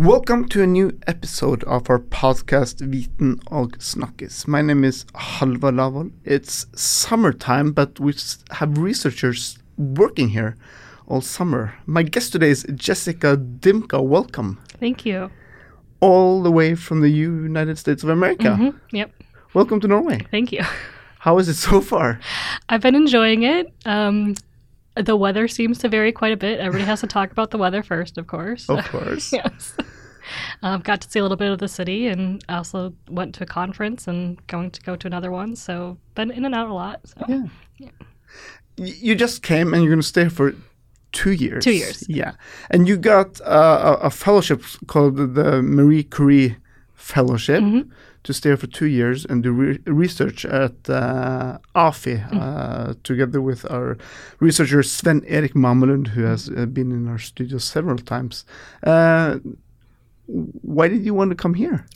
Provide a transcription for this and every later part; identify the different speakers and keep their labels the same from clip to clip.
Speaker 1: Welcome to a new episode of our podcast Viten og Snakkes. My name is Halvard Lavol. It's summertime, but we have researchers working here all summer. My guest today is Jessica Dimka. Welcome.
Speaker 2: Thank you.
Speaker 1: All the way from the United States of America.
Speaker 2: Mhm. Yep.
Speaker 1: Welcome to Norway.
Speaker 2: Thank you.
Speaker 1: How is it so far?
Speaker 2: I've been enjoying it. Um, the weather seems to vary quite a bit. Everybody has to talk about the weather first, of course.
Speaker 1: Of course.
Speaker 2: yes. Um, got to see a little bit of the city, and also went to a conference and going to go to another one. So been in and out a lot. So.
Speaker 1: Yeah. Y- You just came and you're going to stay for two years.
Speaker 2: Two years.
Speaker 1: Yeah. And you got uh, a, a fellowship called the Marie Curie Fellowship
Speaker 2: Mm-hmm.
Speaker 1: To stay for two years and do re- research at uh, AFI
Speaker 2: Mm-hmm.
Speaker 1: uh, together with our researcher Svenn-Erik Mamelund, who has uh, been in our studio several times. Uh, why did you want to come here?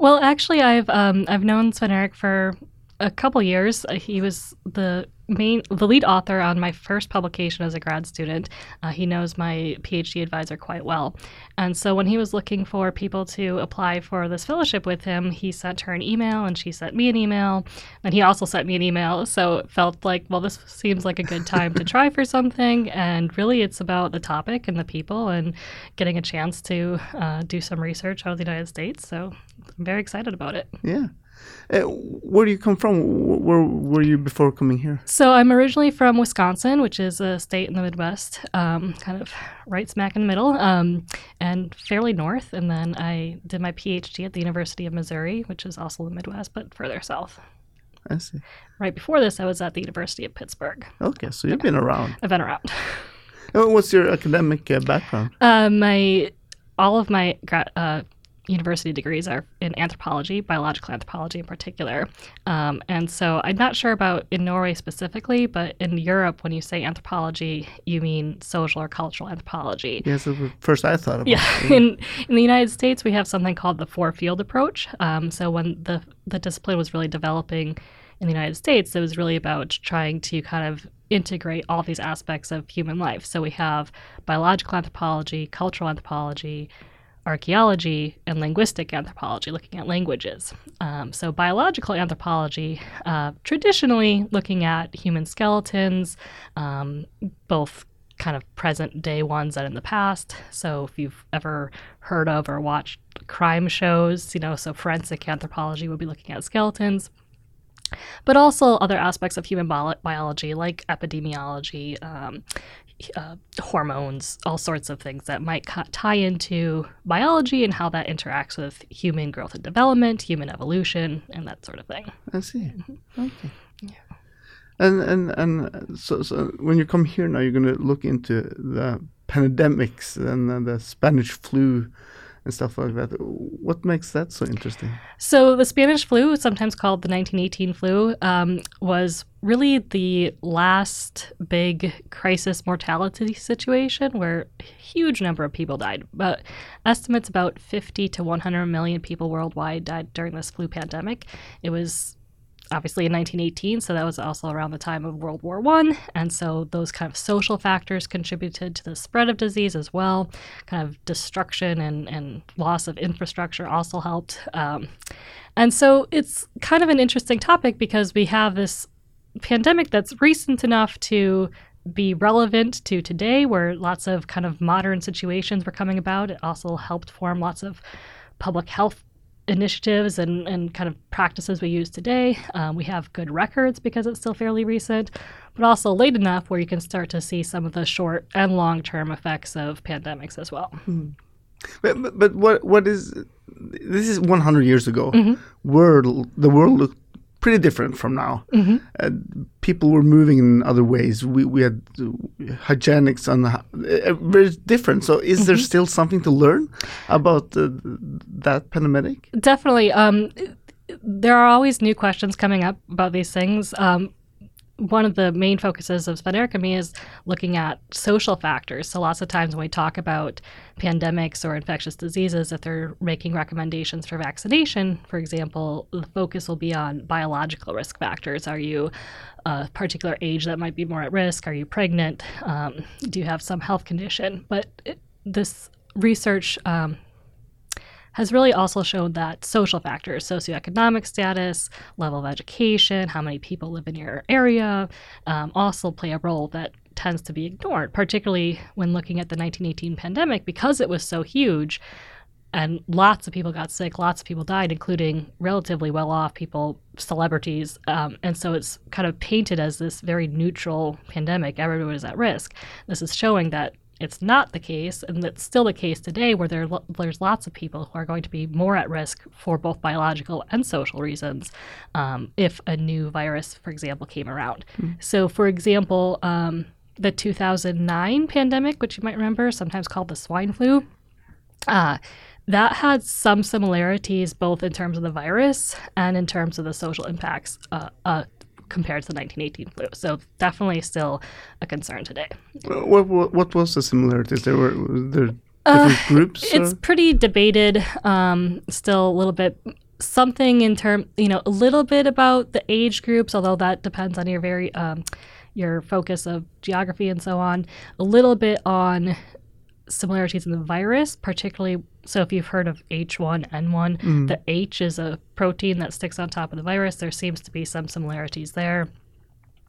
Speaker 2: Well, actually, I've um, I've known Svenn-Erik for a couple years. He was the main, the lead author on my first publication as a grad student. Uh, he knows my PhD advisor quite well, and so when he was looking for people to apply for this fellowship with him, he sent her an email, and she sent me an email, and he also sent me an email. So it felt like, well, this seems like a good time to try for something, and really, it's about the topic and the people, and getting a chance to uh, do some research out of the United States. So I'm very excited about it.
Speaker 1: Yeah. Uh, where do you come from? Where were you before coming here?
Speaker 2: So I'm originally from Wisconsin, which is a state in the Midwest, um, kind of right smack in the middle, um, and fairly north. And then I did my PhD at the University of Missouri, which is also the Midwest, but further south.
Speaker 1: I see.
Speaker 2: Right before this, I was at the University of Pittsburgh.
Speaker 1: Okay, so you've been around.
Speaker 2: I've been around.
Speaker 1: What's your academic uh, background?
Speaker 2: Uh, my all of my gra- uh, university degrees are in anthropology, biological anthropology in particular. Um, and so I'm not sure about in Norway specifically, but in Europe, when you say anthropology, you mean social or cultural anthropology.
Speaker 1: Yes, that's the first I thought about.
Speaker 2: Yeah, in in the United States, we have something called the four field approach. Um, so when the the discipline was really developing in the United States, it was really about trying to kind of integrate all these aspects of human life. So we have biological anthropology, cultural anthropology, archaeology, and linguistic anthropology, looking at languages. Um, so biological anthropology, uh, traditionally looking at human skeletons, um, both kind of present day ones and in the past. So if you've ever heard of or watched crime shows, you know, so forensic anthropology would be looking at skeletons. But also other aspects of human bio- biology, like epidemiology, um, uh, hormones, all sorts of things that might ca- tie into biology and how that interacts with human growth and development, human evolution, and that sort of thing.
Speaker 1: I see. Okay. And and and so so when you come here now, you're going to look into the pandemics and the Spanish flu and stuff like that. What makes that so interesting?
Speaker 2: So the Spanish flu, sometimes called the 1918 flu, um, was really the last big crisis mortality situation where a huge number of people died. But estimates about 50 to 100 million people worldwide died during this flu pandemic. It was obviously in 1918 so that was also around the time of world war one. And so those kind of social factors contributed to the spread of disease as well. Kind of destruction and, and loss of infrastructure also helped. Um, and so it's kind of an interesting topic because we have this pandemic that's recent enough to be relevant to today where lots of kind of modern situations were coming about. It also helped form lots of public health initiatives and, and kind of practices we use today. Um, we have good records because it's still fairly recent, but also late enough where you can start to see some of the short and long term effects of pandemics as well.
Speaker 1: But, but, but what what is this is 100 years ago.
Speaker 2: Mm-hmm.
Speaker 1: World the world looked pretty different from now.
Speaker 2: Mm-hmm.
Speaker 1: Uh, people were moving in other ways. We we had uh, hygienics and uh, very different. So is
Speaker 2: Mm-hmm.
Speaker 1: there still something to learn about uh, that pandemic?
Speaker 2: Definitely. Um, there are always new questions coming up about these things. Um, one of the main focuses of me is looking at social factors. So lots of times when we talk about pandemics or infectious diseases, if they're making recommendations for vaccination, for example, the focus will be on biological risk factors. Are you a particular age that might be more at risk? Are you pregnant? Um, do you have some health condition? But it, this research um, has really also shown that social factors, socioeconomic status, level of education, how many people live in your area, um, also play a role that tends to be ignored, particularly when looking at the 1918 pandemic because it was so huge and lots of people got sick, lots of people died, including relatively well off people, celebrities. Um, and so it's kind of painted as this very neutral pandemic. Everyone is at risk. This is showing that it's not the case, and it's still the case today, where there, there's lots of people who are going to be more at risk for both biological and social reasons um, if a new virus, for example, came around. Mm-hmm. So, for example, um, the 2009 pandemic, which you might remember, sometimes called the swine flu. Uh, that had some similarities both in terms of the virus and in terms of the social impacts uh, uh, compared to the 1918 flu. So definitely still a concern today.
Speaker 1: What, what, what was the similarities? There were there uh, different groups?
Speaker 2: It's or? pretty debated. Um, still a little bit something in term, you know, a little bit about the age groups, although that depends on your very um, your focus of geography and so on. A little bit on similarities in the virus, particularly. So, if you've heard of H1N1, mm. the H is a protein that sticks on top of the virus. There seems to be some similarities there.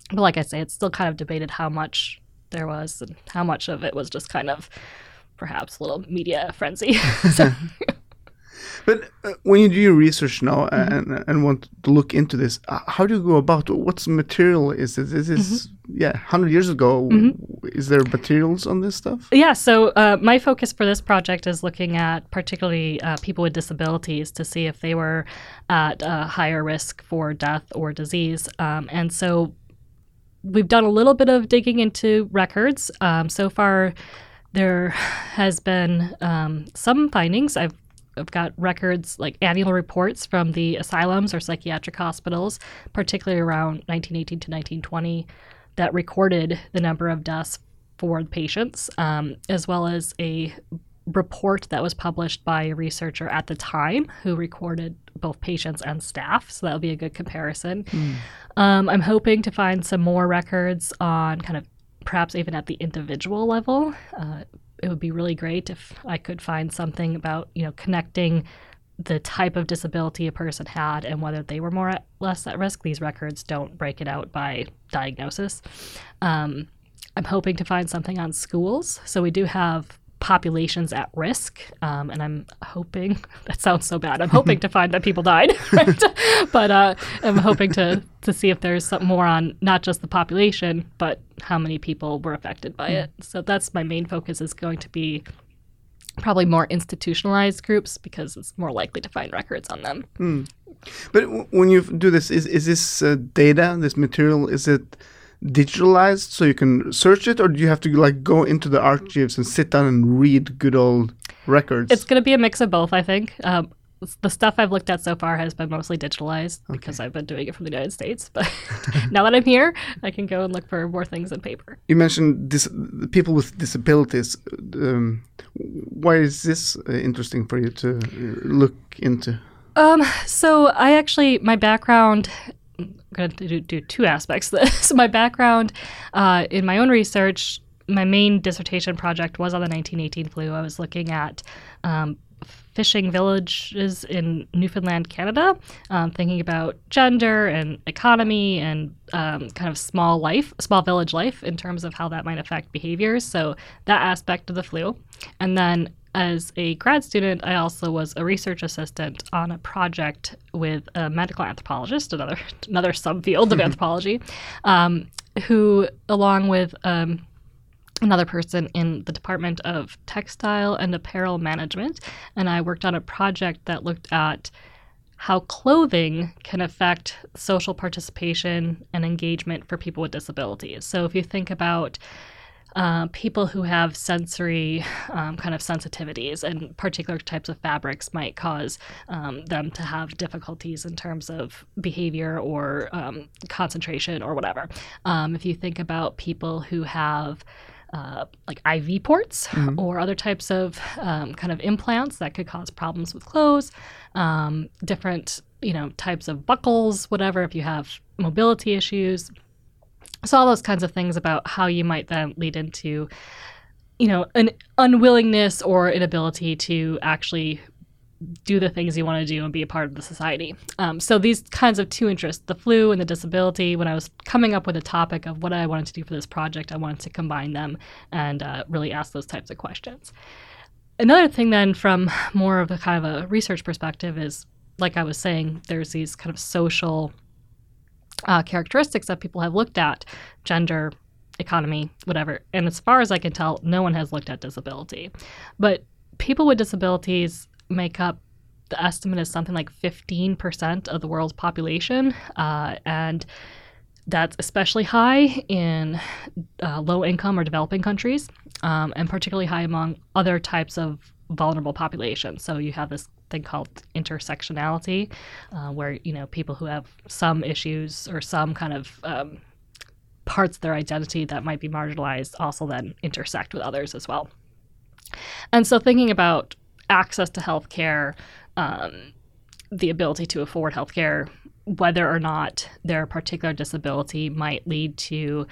Speaker 2: But, like I say, it's still kind of debated how much there was and how much of it was just kind of perhaps a little media frenzy. so,
Speaker 1: but uh, when you do your research now mm-hmm. and and want to look into this, uh, how do you go about? What's material is this? Is this mm-hmm. yeah, hundred years ago? Mm-hmm. Is there materials on this stuff?
Speaker 2: Yeah. So uh, my focus for this project is looking at particularly uh, people with disabilities to see if they were at a higher risk for death or disease, um, and so we've done a little bit of digging into records. Um, so far, there has been um, some findings. I've I've got records like annual reports from the asylums or psychiatric hospitals, particularly around 1918 to 1920, that recorded the number of deaths for the patients, um, as well as a report that was published by a researcher at the time who recorded both patients and staff. So that'll be a good comparison. Mm. Um, I'm hoping to find some more records on kind of perhaps even at the individual level. Uh, it would be really great if I could find something about you know connecting the type of disability a person had and whether they were more at, less at risk. These records don't break it out by diagnosis. Um, I'm hoping to find something on schools. So we do have populations at risk. Um, and I'm hoping that sounds so bad. I'm hoping to find that people died, right? but uh, I'm hoping to to see if there's some more on not just the population, but how many people were affected by mm. it. So that's my main focus is going to be probably more institutionalized groups because it's more likely to find records on them. Mm.
Speaker 1: But when you do this, is is this uh, data, this material, is it digitalized so you can search it, or do you have to like go into the archives and sit down and read good old records?
Speaker 2: It's going to be a mix of both, I think. Um, the stuff I've looked at so far has been mostly digitalized okay. because I've been doing it from the United States. But now that I'm here, I can go and look for more things in paper.
Speaker 1: You mentioned dis- people with disabilities. Um, why is this uh, interesting for you to look into?
Speaker 2: Um, so I actually, my background I'm going to do, do, two aspects of this. my background uh, in my own research, my main dissertation project was on the 1918 flu. I was looking at um, fishing villages in Newfoundland, Canada, um, thinking about gender and economy and um, kind of small life, small village life in terms of how that might affect behaviors. So that aspect of the flu. And then as a grad student, I also was a research assistant on a project with a medical anthropologist, another another subfield of anthropology, um, who, along with um, another person in the Department of Textile and Apparel Management, and I worked on a project that looked at how clothing can affect social participation and engagement for people with disabilities. So if you think about uh, people who have sensory um, kind of sensitivities and particular types of fabrics might cause um, them to have difficulties in terms of behavior or um, concentration or whatever. Um, if you think about people who have uh, like IV ports mm-hmm. or other types of um, kind of implants that could cause problems with clothes, um, different you know types of buckles, whatever. If you have mobility issues, so all those kinds of things about how you might then lead into, you know, an unwillingness or inability to actually do the things you want to do and be a part of the society. Um, so these kinds of two interests, the flu and the disability, when I was coming up with a topic of what I wanted to do for this project, I wanted to combine them and uh, really ask those types of questions. Another thing then from more of a kind of a research perspective is, like I was saying, there's these kind of social uh, characteristics that people have looked at, gender, economy, whatever. And as far as I can tell, no one has looked at disability. But people with disabilities make up the estimate is something like 15% of the world's population. Uh, and that's especially high in uh, low income or developing countries, um, and particularly high among other types of vulnerable populations. So you have this thing called intersectionality, uh, where you know people who have some issues or some kind of um, parts of their identity that might be marginalized also then intersect with others as well. And so thinking about access to healthcare, um, the ability to afford healthcare, whether or not their particular disability might lead to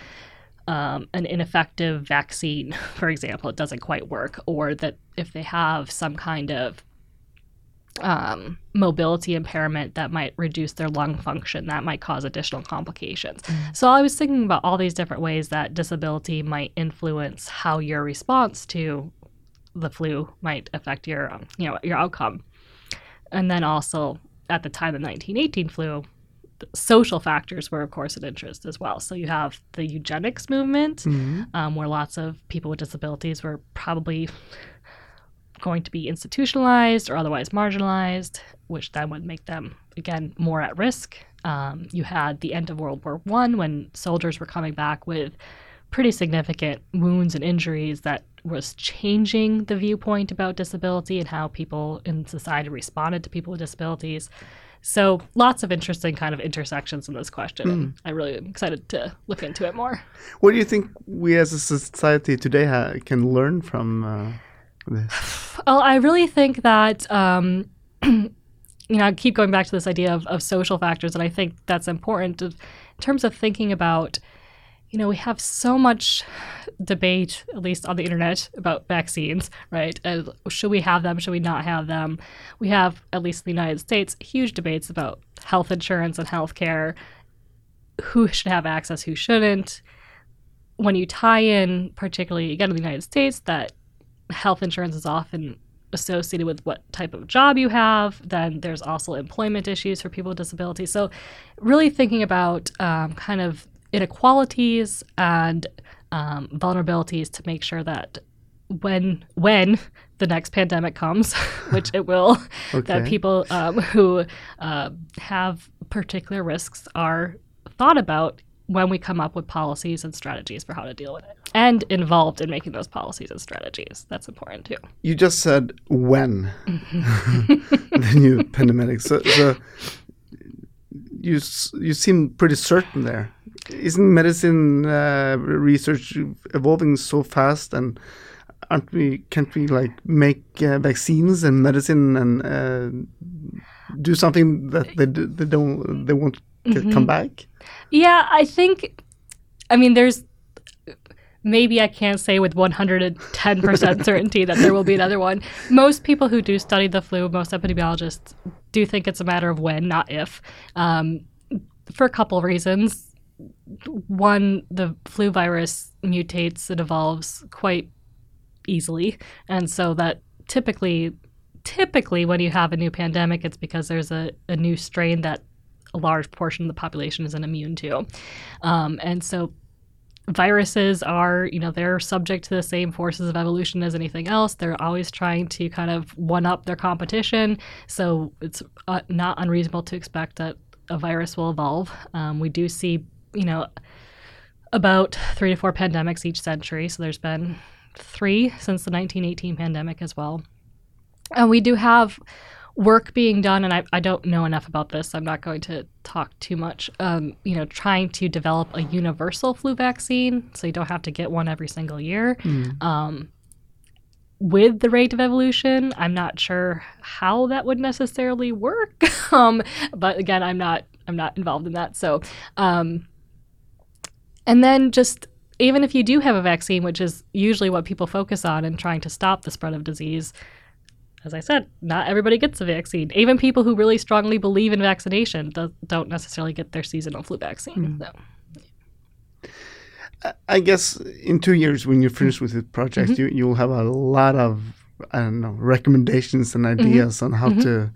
Speaker 2: um, an ineffective vaccine, for example, it doesn't quite work, or that if they have some kind of um, mobility impairment that might reduce their lung function, that might cause additional complications. Mm. So I was thinking about all these different ways that disability might influence how your response to the flu might affect your, um, you know, your outcome. And then also at the time of the 1918 flu, social factors were, of course, an interest as well. So you have the eugenics movement, mm-hmm. um, where lots of people with disabilities were probably going to be institutionalized or otherwise marginalized, which then would make them, again, more at risk. Um, you had the end of World War One when soldiers were coming back with pretty significant wounds and injuries that was changing the viewpoint about disability and how people in society responded to people with disabilities. So lots of interesting kind of intersections in this question. Mm. I really am excited to look into it more.
Speaker 1: What do you think we as a society today ha- can learn from uh, this?
Speaker 2: Well, I really think that. Um, you know, I keep going back to this idea of, of social factors, and I think that's important in terms of thinking about you know, we have so much debate, at least on the internet, about vaccines, right? And should we have them? Should we not have them? We have, at least in the United States, huge debates about health insurance and health care, who should have access, who shouldn't. When you tie in, particularly again in the United States, that health insurance is often associated with what type of job you have. Then there's also employment issues for people with disabilities. So, really thinking about um, kind of inequalities and um, vulnerabilities to make sure that when when the next pandemic comes, which it will, okay. that people um, who uh, have particular risks are thought about when we come up with policies and strategies for how to deal with it and involved in making those policies and strategies. That's important too.
Speaker 1: You just said when the new pandemic. So, so you you seem pretty certain there isn't medicine uh, research evolving so fast and aren't we can't we like make uh, vaccines and medicine and uh, do something that they, they don't they won't mm-hmm. come back?
Speaker 2: Yeah i think i mean there's maybe i can't say with 110% certainty that there will be another one. Most people who do study the flu most epidemiologists do think it's a matter of when not if um, for a couple of reasons one, the flu virus mutates, it evolves quite easily. And so that typically, typically when you have a new pandemic, it's because there's a, a new strain that a large portion of the population isn't immune to. Um, and so viruses are, you know, they're subject to the same forces of evolution as anything else. They're always trying to kind of one up their competition. So it's uh, not unreasonable to expect that a virus will evolve. Um, we do see you know, about three to four pandemics each century. So there's been three since the 1918 pandemic as well. And we do have work being done, and I, I don't know enough about this. I'm not going to talk too much. Um, you know, trying to develop a universal flu vaccine so you don't have to get one every single year. Mm. Um, with the rate of evolution, I'm not sure how that would necessarily work. um, but again, I'm not I'm not involved in that. So um, and then just even if you do have a vaccine, which is usually what people focus on in trying to stop the spread of disease, as I said, not everybody gets a vaccine. Even people who really strongly believe in vaccination do- don't necessarily get their seasonal flu vaccine. So.
Speaker 1: I- I guess in two years, when you're finished with the project,
Speaker 2: Mm-hmm.
Speaker 1: you you'll have a lot of I don't know recommendations and
Speaker 2: Mm-hmm.
Speaker 1: ideas on how to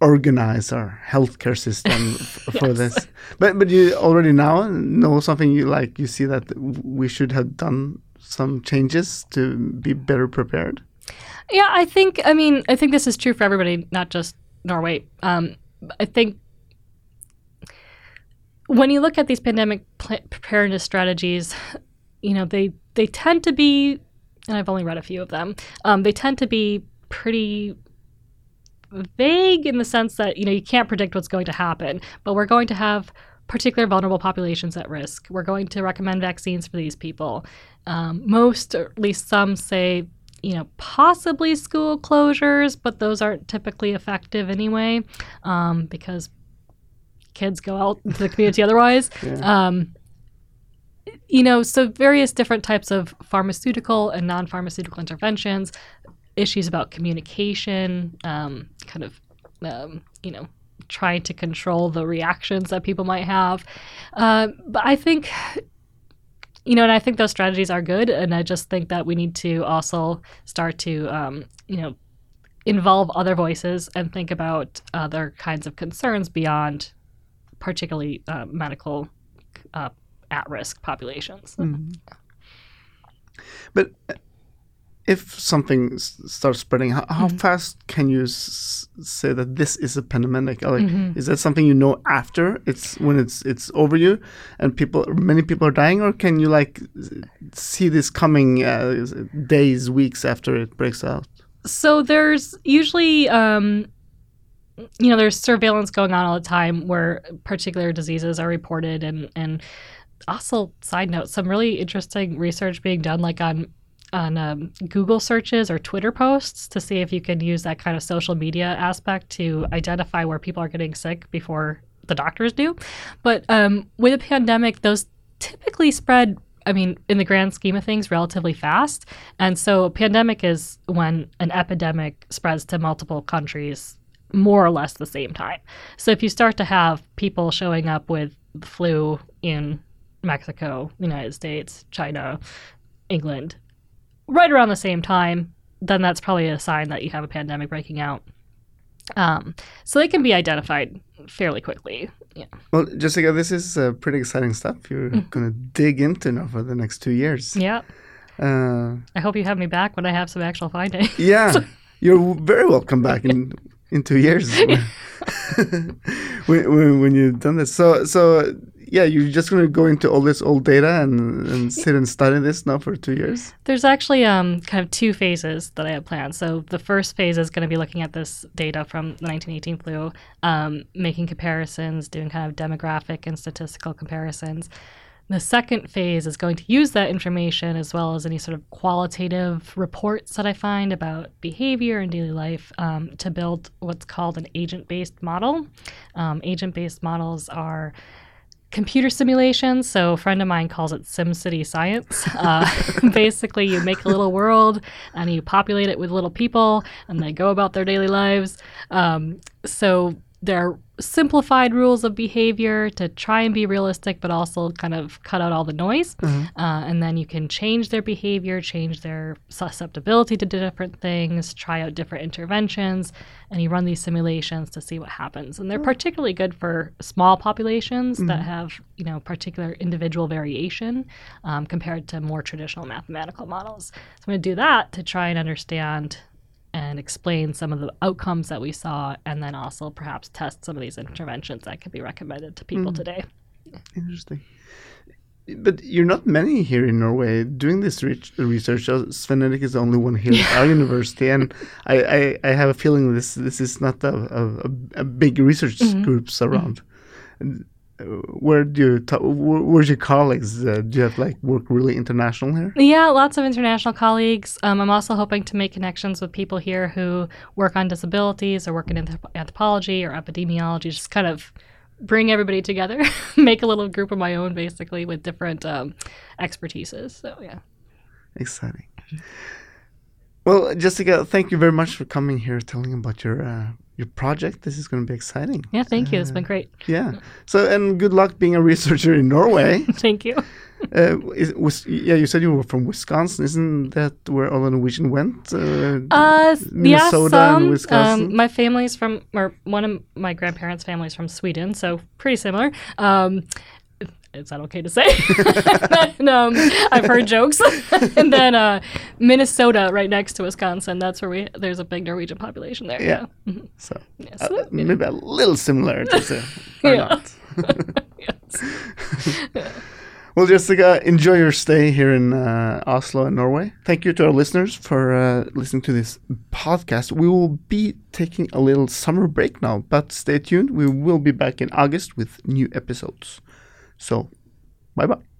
Speaker 1: organize our healthcare system for
Speaker 2: Yes.
Speaker 1: this. But but you already now know something you like. You see that we should have done some changes to be better prepared.
Speaker 2: Yeah, I think. I mean, I think this is true for everybody, not just Norway. Um, I think when you look at these pandemic pl- preparedness strategies, you know they they tend to be, and I've only read a few of them. Um, they tend to be pretty vague in the sense that you know you can't predict what's going to happen, but we're going to have particular vulnerable populations at risk. We're going to recommend vaccines for these people. Um, most, or at least some, say you know, possibly school closures, but those aren't typically effective anyway um, because kids go out into the community otherwise.
Speaker 1: Yeah.
Speaker 2: Um, you know, so various different types of pharmaceutical and non pharmaceutical interventions, issues about communication, um, kind of, um, you know, trying to control the reactions that people might have. Uh, but I think you know, and I think those strategies are good, and I just think that we need to also start to, um, you know, involve other voices and think about other kinds of concerns beyond, particularly uh, medical uh, at-risk populations.
Speaker 1: Mm. But uh, if something s- starts spreading, how, how
Speaker 2: Mm-hmm.
Speaker 1: fast can you s- say that this is a pandemic? Like,
Speaker 2: Mm-hmm.
Speaker 1: Is that something you know after it's when it's it's over you, and people many people are dying, or can you like see this coming uh, days, weeks after it breaks out?
Speaker 2: So there's usually, um, you know, there's surveillance going on all the time where particular diseases are reported, and and also side note, some really interesting research being done, like on on um, Google searches or Twitter posts to see if you can use that kind of social media aspect to identify where people are getting sick before the doctors do. But um, with a pandemic, those typically spread. I mean, in the grand scheme of things, relatively fast. And so, pandemic is when an epidemic spreads to multiple countries more or less the same time. So, if you start to have people showing up with the flu in Mexico, United States, China, England, right around the same time, then that's probably a sign that you have a pandemic breaking out. Um, so they can be identified fairly quickly. Yeah.
Speaker 1: Well, Jessica, this is uh, pretty exciting stuff. You're gonna dig into now for the next two years.
Speaker 2: Yeah.
Speaker 1: Uh,
Speaker 2: I hope you have me back when I have some actual findings.
Speaker 1: yeah, you're very welcome back in in two years when, when, when you've done this. So so yeah, you're just gonna go into all this old data and, and sit and study this now for two years.
Speaker 2: There's actually um, kind of two phases that I have planned. So the first phase is going to be looking at this data from the 1918 flu, um, making comparisons, doing kind of demographic and statistical comparisons. The second phase is going to use that information as well as any sort of qualitative reports that I find about behavior and daily life um, to build what's called an agent based model. Um, agent based models are computer simulations. So a friend of mine calls it SimCity science. Uh, basically, you make a little world and you populate it with little people, and they go about their daily lives. Um, so they're simplified rules of behavior to try and be realistic, but also kind of cut out all the noise. Uh, and then you can change their behavior, change their susceptibility to different things, try out different interventions, and you run these simulations to see what happens. And they're particularly good for small populations that have, you know, particular individual variation um, compared to more traditional mathematical models. So I'm going to do that to try and understand and explain some of the outcomes that we saw, and then also perhaps test some of these interventions that could be recommended to people today.
Speaker 1: Interesting. But you're not many here in Norway doing this re- research. Svenn-Erik is the only one here at our university, and I, I, I have a feeling this this is not a, a, a big research groups around. And, uh, Where do you ta- where's your colleagues? Uh, do you have like work really international here?
Speaker 2: Yeah, lots of international colleagues. Um, I'm also hoping to make connections with people here who work on disabilities or work in anthrop- anthropology or epidemiology, just kind of bring everybody together, make a little group of my own, basically, with different um, expertises. So, yeah.
Speaker 1: Exciting. Well, Jessica, thank you very much for coming here, telling about your uh, your project. This is going to be exciting.
Speaker 2: Yeah, thank you. It's been great.
Speaker 1: Yeah. So, and good luck being a researcher in Norway.
Speaker 2: Thank you.
Speaker 1: uh, is, was, yeah, you said you were from Wisconsin. Isn't that where all the Norwegian went? Uh,
Speaker 2: Uh,
Speaker 1: Minnesota
Speaker 2: yeah,
Speaker 1: and. Wisconsin?
Speaker 2: Um, my family's from, or one of my grandparents' families from Sweden, so pretty similar. Um, is that okay to say? and, um, I've heard jokes. and then uh, Minnesota, right next to Wisconsin. That's where we. There's a big Norwegian population there.
Speaker 1: Yeah.
Speaker 2: Mhm.
Speaker 1: so,
Speaker 2: Yes.
Speaker 1: uh, maybe a little similarities there, or
Speaker 2: Yeah.
Speaker 1: not.
Speaker 2: yes.
Speaker 1: Well, Jessica, enjoy your stay here in uh, Oslo and Norway. Thank you to our listeners for uh, listening to this podcast. We will be taking a little summer break now, but stay tuned. We will be back in August with new episodes. So, bye bye.